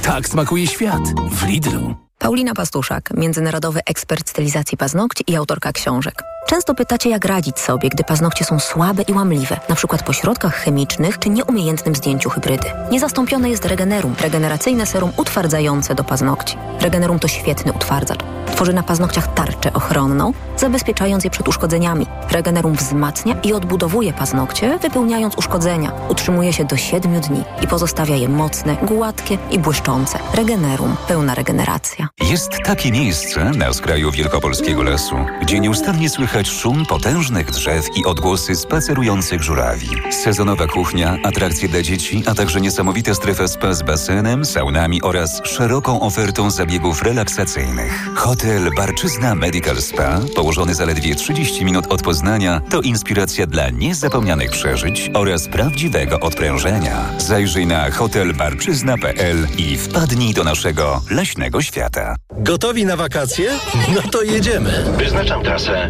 Tak smakuje świat w Lidlu. Paulina Pastuszak, międzynarodowy ekspert stylizacji paznokci i autorka książek. Często pytacie, jak radzić sobie, gdy paznokcie są słabe i łamliwe, przykład po środkach chemicznych czy nieumiejętnym zdjęciu hybrydy. Niezastąpione jest Regenerum, regeneracyjne serum utwardzające do paznokci. Regenerum to świetny utwardzacz. Tworzy na paznokciach tarczę ochronną, zabezpieczając je przed uszkodzeniami. Regenerum wzmacnia i odbudowuje paznokcie, wypełniając uszkodzenia. Utrzymuje się do 7 dni i pozostawia je mocne, gładkie i błyszczące. Regenerum. Pełna regeneracja. Jest takie miejsce na skraju wielkopolskiego lasu, gdzie nieustannie słychać szum potężnych drzew i odgłosy spacerujących żurawi. Sezonowa kuchnia, atrakcje dla dzieci, a także niesamowita strefa spa z basenem, saunami oraz szeroką ofertą zabiegów relaksacyjnych. Hotel Barczyzna Medical Spa, położony zaledwie 30 minut od Poznania, to inspiracja dla niezapomnianych przeżyć oraz prawdziwego odprężenia. Zajrzyj na hotelbarczyzna.pl i wpadnij do naszego leśnego świata. Gotowi na wakacje? No to jedziemy. Wyznaczam trasę.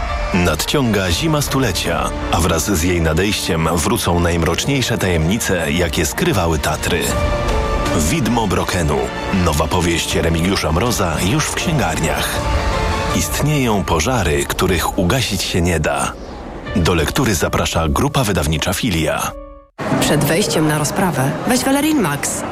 Nadciąga zima stulecia, a wraz z jej nadejściem wrócą najmroczniejsze tajemnice, jakie skrywały Tatry. Widmo Brokenu. Nowa powieść Remigiusza Mroza już w księgarniach. Istnieją pożary, których ugasić się nie da. Do lektury zaprasza grupa wydawnicza Filia. Przed wejściem na rozprawę weź Valerin Max,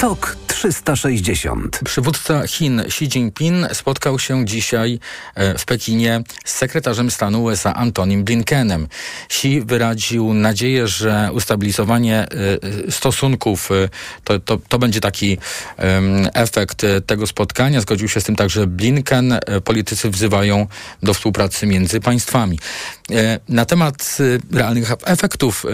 TOK 360. Przywódca Chin Xi Jinping spotkał się dzisiaj e, w Pekinie z sekretarzem stanu USA Antonim Blinkenem. Xi wyraził nadzieję, że ustabilizowanie e, stosunków e, to, to, to będzie taki efekt tego spotkania. Zgodził się z tym także Blinken. Politycy wzywają do współpracy między państwami. Na temat realnych efektów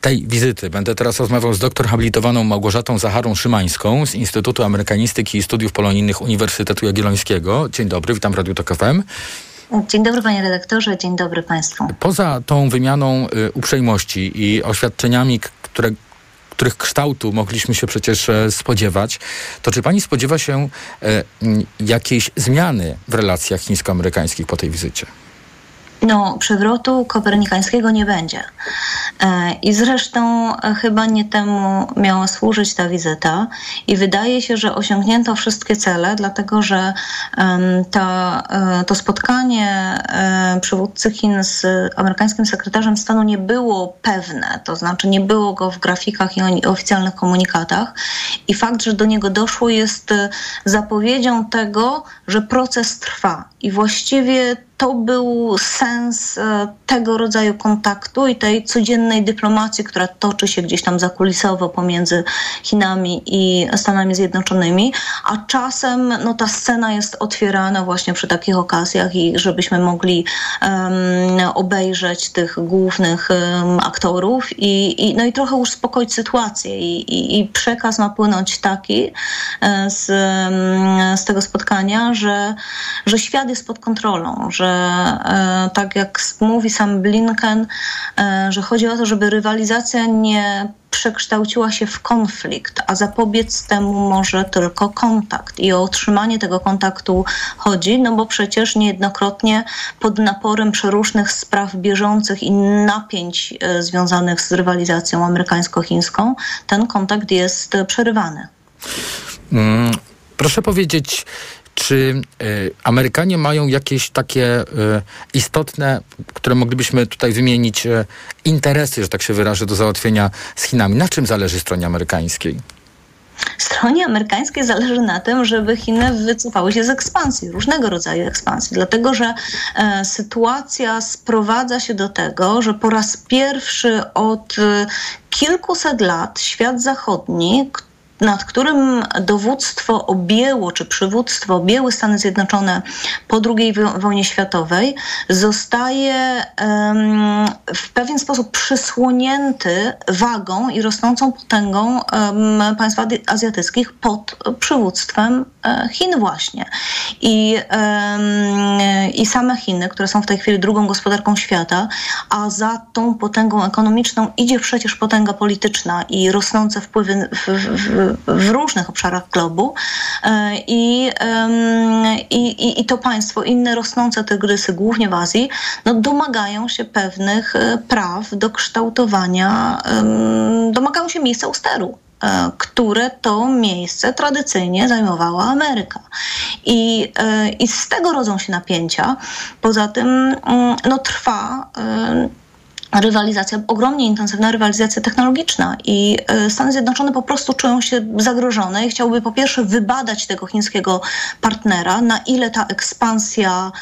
tej wizyty będę teraz rozmawiał z doktor habilitowaną Małgorzatą Zacharą Szymańską z Instytutu Amerykanistyki i Studiów Polonijnych Uniwersytetu Jagiellońskiego. Dzień dobry, witam w Radiu Tok FM. Dzień dobry panie redaktorze, dzień dobry państwu. Poza tą wymianą uprzejmości i oświadczeniami, które których kształtu mogliśmy się przecież e, spodziewać, to czy pani spodziewa się e, jakiejś zmiany w relacjach chińsko-amerykańskich po tej wizycie? No, przewrotu kopernikańskiego nie będzie. I zresztą chyba nie temu miała służyć ta wizyta. I wydaje się, że osiągnięto wszystkie cele, dlatego że ta, to spotkanie przywódcy Chin z amerykańskim sekretarzem stanu nie było pewne, to znaczy nie było go w grafikach i oficjalnych komunikatach. I fakt, że do niego doszło jest zapowiedzią tego, że proces trwa. I właściwie to był sens e, tego rodzaju kontaktu i tej codziennej dyplomacji, która toczy się gdzieś tam zakulisowo pomiędzy Chinami i Stanami Zjednoczonymi, a czasem no, ta scena jest otwierana właśnie przy takich okazjach i żebyśmy mogli um, obejrzeć tych głównych um, aktorów i, i, no i trochę uspokoić sytuację. I, i, i przekaz ma płynąć taki e, z, z tego spotkania, że, że świat jest pod kontrolą, że tak jak mówi sam Blinken, e, że chodzi o to, żeby rywalizacja nie przekształciła się w konflikt, a zapobiec temu może tylko kontakt. I o utrzymanie tego kontaktu chodzi, no bo przecież niejednokrotnie pod naporem przeróżnych spraw bieżących i napięć e, związanych z rywalizacją amerykańsko-chińską ten kontakt jest przerywany. Mm, proszę powiedzieć, czy y, Amerykanie mają jakieś takie y, istotne, które moglibyśmy tutaj wymienić, y, interesy, że tak się wyrażę, do załatwienia z Chinami? Na czym zależy stronie amerykańskiej? Stronie amerykańskiej zależy na tym, żeby Chiny wycofały się z ekspansji, różnego rodzaju ekspansji, dlatego że e, sytuacja sprowadza się do tego, że po raz pierwszy od e, kilkuset lat świat zachodni, nad którym dowództwo objęło, czy przywództwo objęły Stany Zjednoczone po II wojnie światowej, zostaje w pewien sposób przysłonięty wagą i rosnącą potęgą państw azjatyckich pod przywództwem e, Chin właśnie. I, I same Chiny, które są w tej chwili drugą gospodarką świata, a za tą potęgą ekonomiczną idzie przecież potęga polityczna i rosnące wpływy w, w, w różnych obszarach globu e, i, i, i to państwo, inne rosnące tygrysy, głównie w Azji, no domagają się pewnych e, praw do kształtowania, domagają się miejsca u steru e, które to miejsce tradycyjnie zajmowała Ameryka. I, I z tego rodzą się napięcia. Poza tym mm, no, trwa rywalizacja, ogromnie intensywna rywalizacja technologiczna i e, Stany Zjednoczone po prostu czują się zagrożone i chciałby po pierwsze wybadać tego chińskiego partnera, na ile ta ekspansja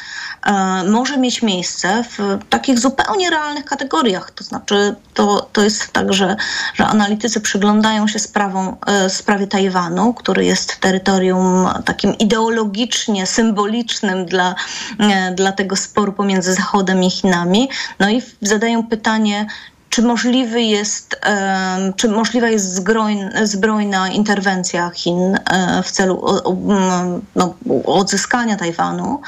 e, może mieć miejsce w takich zupełnie realnych kategoriach. To znaczy, to, to jest tak, że, że analitycy przyglądają się sprawą, e, sprawie Tajwanu, który jest terytorium takim ideologicznie symbolicznym dla, e, dla tego sporu pomiędzy Zachodem i Chinami, no i zadają pytanie, pytanie, czy możliwy jest, czy możliwa jest zbrojna, interwencja Chin e, w celu no, odzyskania Tajwanu?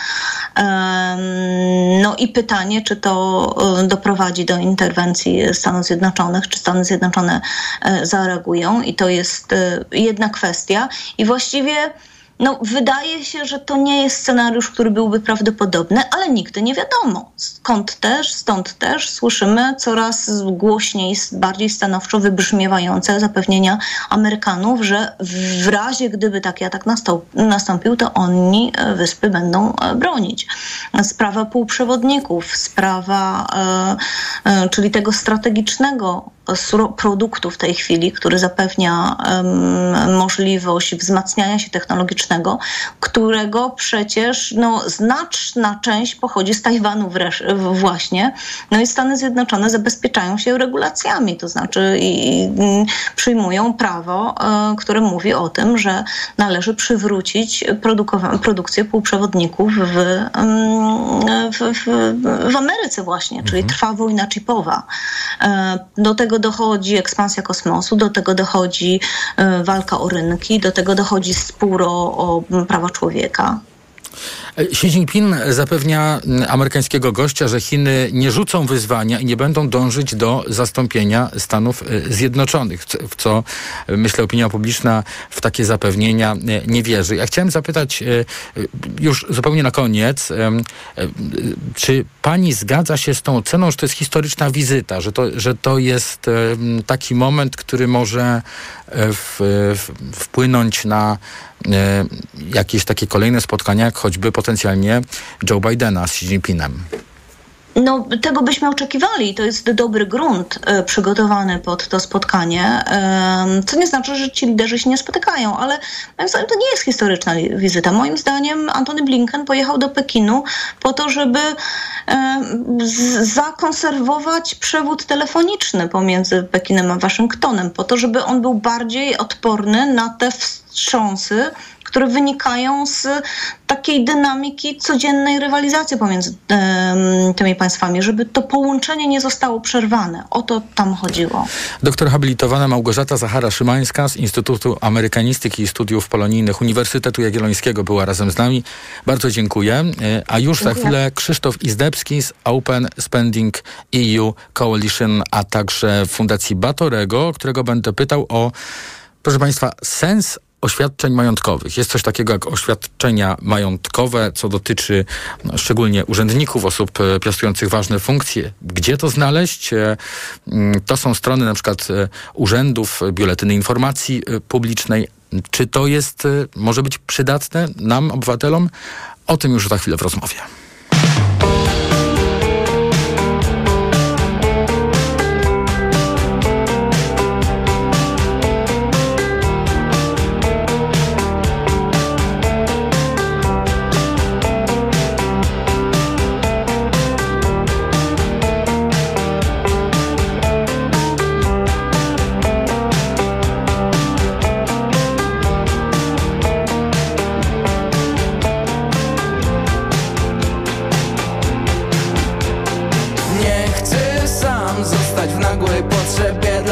No i pytanie, czy to e, doprowadzi do interwencji Stanów Zjednoczonych, czy Stany Zjednoczone e, zareagują? I to jest jedna kwestia. I właściwie no, wydaje się, że to nie jest scenariusz, który byłby prawdopodobny, ale nigdy nie wiadomo. Skąd też, stąd też słyszymy coraz głośniej, bardziej stanowczo wybrzmiewające zapewnienia Amerykanów, że w razie gdyby taki atak nastąpił, to oni e, wyspy będą e, bronić. Sprawa półprzewodników, sprawa, e, czyli tego strategicznego produktu w tej chwili, który zapewnia um, możliwość wzmacniania się technologicznego, którego przecież no, znaczna część pochodzi z Tajwanu wresz- właśnie. No i Stany Zjednoczone zabezpieczają się regulacjami, to znaczy i, i przyjmują prawo, e, które mówi o tym, że należy przywrócić produkcję półprzewodników w, w, w, w Ameryce właśnie, czyli mhm. trwa wojna chipowa. E, do tego dochodzi ekspansja kosmosu, do tego dochodzi e, walka o rynki, do tego dochodzi spór o, o prawa człowieka. Xi Jinping zapewnia amerykańskiego gościa, że Chiny nie rzucą wyzwania i nie będą dążyć do zastąpienia Stanów Zjednoczonych, w co myślę opinia publiczna w takie zapewnienia nie wierzy. Ja chciałem zapytać już zupełnie na koniec, czy pani zgadza się z tą oceną, że to jest historyczna wizyta, że to, że to jest taki moment, który może e, w, w, wpłynąć na e, jakieś takie kolejne spotkania, jak choćby potencjalnie Joe Bidena z Xi Jinpingem? No, tego byśmy oczekiwali. To jest dobry grunt e, przygotowany pod to spotkanie, e, co nie znaczy, że ci liderzy się nie spotykają, ale moim zdaniem to nie jest historyczna wizyta. Moim zdaniem Antony Blinken pojechał do Pekinu po to, żeby e, zakonserwować przewód telefoniczny pomiędzy Pekinem a Waszyngtonem, po to, żeby on był bardziej odporny na te wstrząsy, które wynikają z takiej dynamiki codziennej rywalizacji pomiędzy tymi państwami, żeby to połączenie nie zostało przerwane. O to tam chodziło. Doktor habilitowana Małgorzata Zachara-Szymańska z Instytutu Amerykanistyki i Studiów Polonijnych Uniwersytetu Jagiellońskiego była razem z nami. Bardzo dziękuję. E, a już dziękuję. za chwilę Krzysztof Izdebski z Open Spending EU Coalition, a także Fundacji Batorego, którego będę pytał o, proszę Państwa, sens oświadczeń majątkowych. Jest coś takiego jak oświadczenia majątkowe, co dotyczy no, szczególnie urzędników, osób e, piastujących ważne funkcje. Gdzie to znaleźć? E, mm, to są strony na przykład e, urzędów, biuletyny informacji publicznej. Czy to jest, może być przydatne nam, obywatelom? O tym już za chwilę w rozmowie.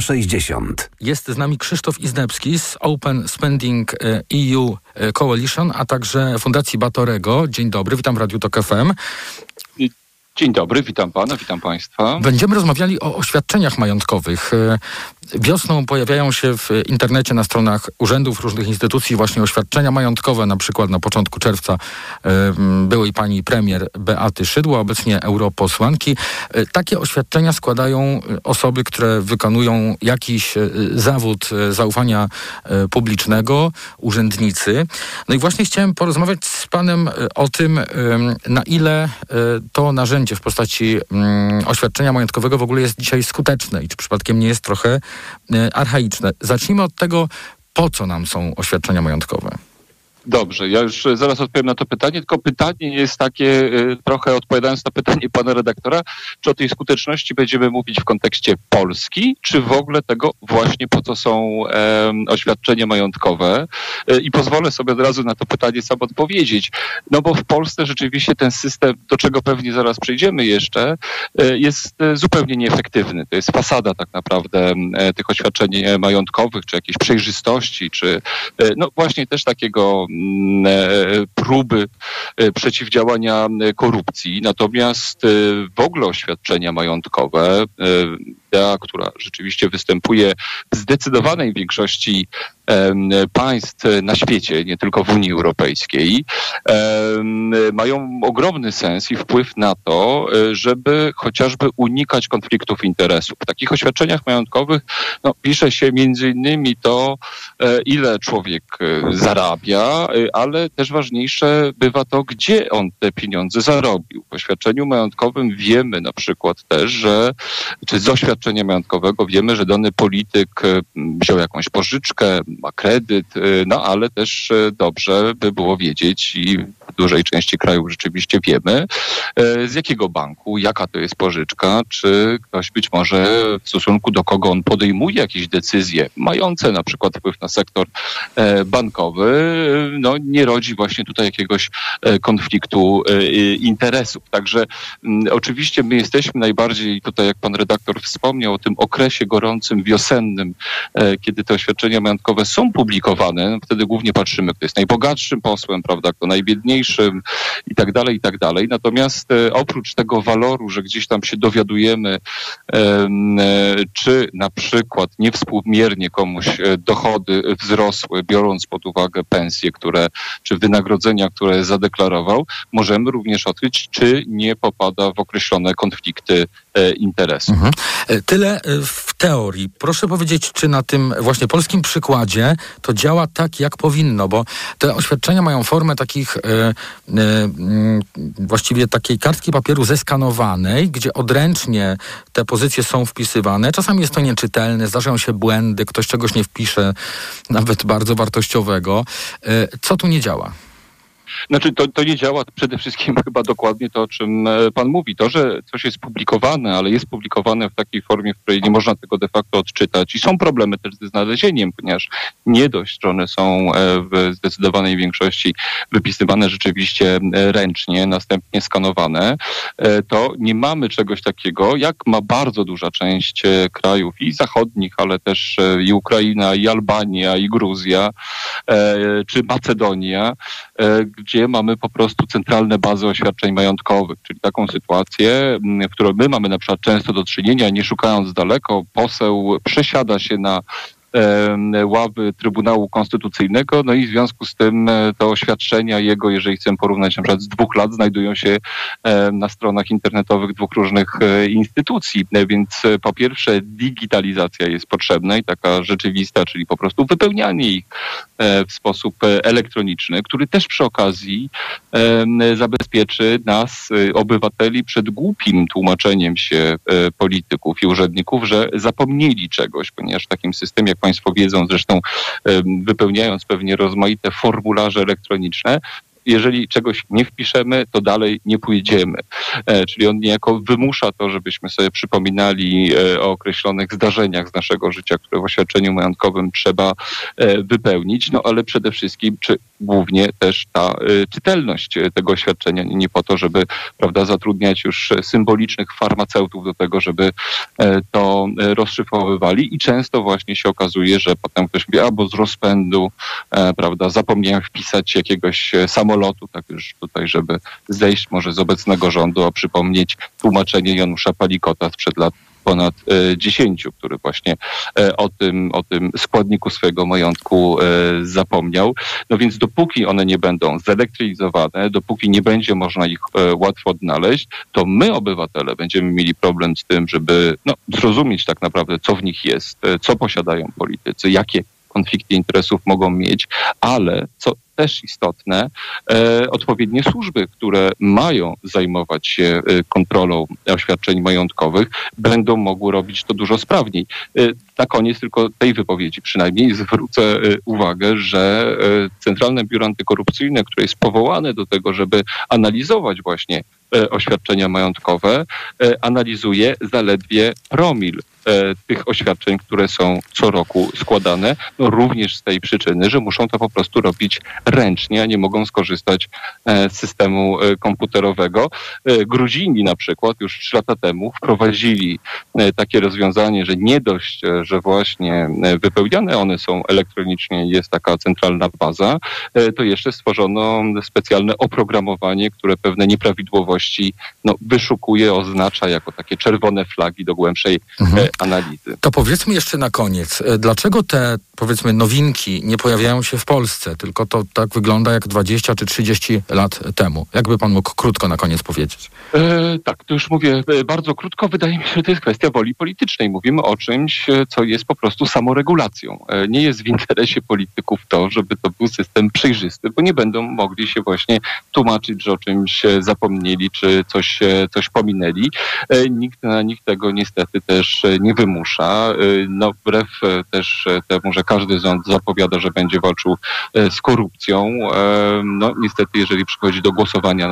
360. Jest z nami Krzysztof Iznebski z Open Spending EU Coalition, a także Fundacji Batorego. Dzień dobry, witam w Radiu Tok FM. Dzień dobry, witam pana, witam państwa. Będziemy rozmawiali o oświadczeniach majątkowych. Wiosną pojawiają się w internecie na stronach urzędów różnych instytucji właśnie oświadczenia majątkowe. Na przykład na początku czerwca byłej pani premier Beaty Szydło, obecnie europosłanki. Takie oświadczenia składają osoby, które wykonują jakiś zawód zaufania publicznego, urzędnicy. No i właśnie chciałem porozmawiać z panem o tym, na ile to narzędzie w postaci oświadczenia majątkowego w ogóle jest dzisiaj skuteczne i czy przypadkiem nie jest trochę archaiczne. Zacznijmy od tego, po co nam są oświadczenia majątkowe. Dobrze, ja już zaraz odpowiem na to pytanie, tylko pytanie jest takie, trochę odpowiadając na pytanie pana redaktora, czy o tej skuteczności będziemy mówić w kontekście Polski, czy w ogóle tego właśnie po co są e, oświadczenia majątkowe. E, I pozwolę sobie od razu na to pytanie sam odpowiedzieć. No bo w Polsce rzeczywiście ten system, do czego pewnie zaraz przejdziemy jeszcze, e, jest zupełnie nieefektywny. To jest fasada tak naprawdę tych oświadczeń majątkowych, czy jakiejś przejrzystości, czy no właśnie też takiego próby przeciwdziałania korupcji. Natomiast w ogóle oświadczenia majątkowe, idea, która rzeczywiście występuje w zdecydowanej większości państw na świecie, nie tylko w Unii Europejskiej, mają ogromny sens i wpływ na to, żeby chociażby unikać konfliktów interesów. W takich oświadczeniach majątkowych no, pisze się między innymi to, ile człowiek zarabia, ale też ważniejsze bywa to, gdzie on te pieniądze zarobił. W oświadczeniu majątkowym wiemy na przykład też, że, czy z oświadczenia majątkowego. Wiemy, że dany polityk wziął jakąś pożyczkę, ma kredyt, no ale też dobrze by było wiedzieć i dużej części krajów rzeczywiście wiemy, z jakiego banku, jaka to jest pożyczka, czy ktoś być może w stosunku do kogo on podejmuje jakieś decyzje mające na przykład wpływ na sektor bankowy, no nie rodzi właśnie tutaj jakiegoś konfliktu interesów. Także oczywiście my jesteśmy najbardziej tutaj, jak pan redaktor wspomniał, o tym okresie gorącym, wiosennym, kiedy te oświadczenia majątkowe są publikowane, wtedy głównie patrzymy, kto jest najbogatszym posłem, prawda, kto najbiedniejszym i tak dalej, i tak dalej. Natomiast oprócz tego waloru, że gdzieś tam się dowiadujemy, czy na przykład niewspółmiernie komuś dochody wzrosły, biorąc pod uwagę pensje, które, czy wynagrodzenia, które zadeklarował, możemy również odkryć, czy nie popada w określone konflikty interesów. Mhm. Tyle w teorii. Proszę powiedzieć, czy na tym właśnie polskim przykładzie to działa tak, jak powinno, bo te oświadczenia mają formę takich e, e, właściwie takiej kartki papieru zeskanowanej, gdzie odręcznie te pozycje są wpisywane. Czasami jest to nieczytelne, zdarzają się błędy, ktoś czegoś nie wpisze, nawet bardzo wartościowego. E, co tu nie działa? Znaczy, to, to nie działa przede wszystkim [LAUGHS] chyba dokładnie to, o czym pan mówi. To, że coś jest publikowane, ale jest publikowane w takiej formie, w której nie można tego de facto odczytać. I są problemy też ze znalezieniem, ponieważ nie dość, że one są w zdecydowanej większości wypisywane rzeczywiście ręcznie, następnie skanowane, to nie mamy czegoś takiego, jak ma bardzo duża część krajów i zachodnich, ale też i Ukraina, i Albania, i Gruzja, czy Macedonia, gdzie mamy po prostu centralne bazy oświadczeń majątkowych, czyli taką sytuację, w której my mamy na przykład często do czynienia, nie szukając daleko, poseł przesiada się na ławy Trybunału Konstytucyjnego, no i w związku z tym te oświadczenia jego, jeżeli chcemy porównać na przykład z dwóch lat, znajdują się na stronach internetowych dwóch różnych instytucji. Więc po pierwsze digitalizacja jest potrzebna i taka rzeczywista, czyli po prostu wypełnianie ich w sposób elektroniczny, który też przy okazji zabezpieczy nas, obywateli, przed głupim tłumaczeniem się polityków i urzędników, że zapomnieli czegoś, ponieważ w takim systemie, jak Państwo wiedzą, zresztą wypełniając pewnie rozmaite formularze elektroniczne, jeżeli czegoś nie wpiszemy, to dalej nie pójdziemy. E, czyli on niejako wymusza to, żebyśmy sobie przypominali e, o określonych zdarzeniach z naszego życia, które w oświadczeniu majątkowym trzeba e, wypełnić, no ale przede wszystkim, czy głównie też ta czytelność tego oświadczenia, nie po to, żeby prawda, zatrudniać już symbolicznych farmaceutów do tego, żeby to rozszyfrowywali i często właśnie się okazuje, że potem ktoś mówi, albo z rozpędu, prawda, zapomniałem wpisać jakiegoś samolotu, tak już tutaj, żeby zejść może z obecnego rządu, a przypomnieć tłumaczenie Janusza Palikota sprzed lat ponad e, 10, który właśnie e, o tym, o tym składniku swojego majątku e, zapomniał. No więc dopóki one nie będą zelektryzowane, dopóki nie będzie można ich łatwo odnaleźć, to my, obywatele, będziemy mieli problem z tym, żeby no, zrozumieć tak naprawdę, co w nich jest, co posiadają politycy, jakie konflikty interesów mogą mieć, ale co też istotne, e, odpowiednie służby, które mają zajmować się e, kontrolą oświadczeń majątkowych, będą mogły robić to dużo sprawniej. E, na koniec tylko tej wypowiedzi przynajmniej zwrócę e, uwagę, że e, Centralne Biuro Antykorupcyjne, które jest powołane do tego, żeby analizować właśnie e, oświadczenia majątkowe, analizuje zaledwie promil tych oświadczeń, które są co roku składane, no również z tej przyczyny, że muszą to po prostu robić ręcznie, a nie mogą skorzystać z systemu komputerowego. Gruzini na przykład już trzy lata temu wprowadzili takie rozwiązanie, że nie dość, że właśnie wypełniane one są elektronicznie, jest taka centralna baza, to jeszcze stworzono specjalne oprogramowanie, które pewne nieprawidłowości no, wyszukuje, oznacza jako takie czerwone flagi do głębszej mhm. Analizy. To powiedzmy jeszcze na koniec, dlaczego te powiedzmy nowinki nie pojawiają się w Polsce, tylko to tak wygląda jak 20 czy 30 lat temu? Jakby pan mógł krótko na koniec powiedzieć? E, tak, to już mówię bardzo krótko. Wydaje mi się, że to jest kwestia woli politycznej. Mówimy o czymś, co jest po prostu samoregulacją. E, nie jest w interesie polityków to, żeby to był system przejrzysty, bo nie będą mogli się właśnie tłumaczyć, że o czymś zapomnieli, czy coś, coś pominęli. E, nikt na nich tego niestety też nie wymusza. No, wbrew też temu, że każdy rząd zapowiada, że będzie walczył z korupcją. No niestety, jeżeli przychodzi do głosowania nad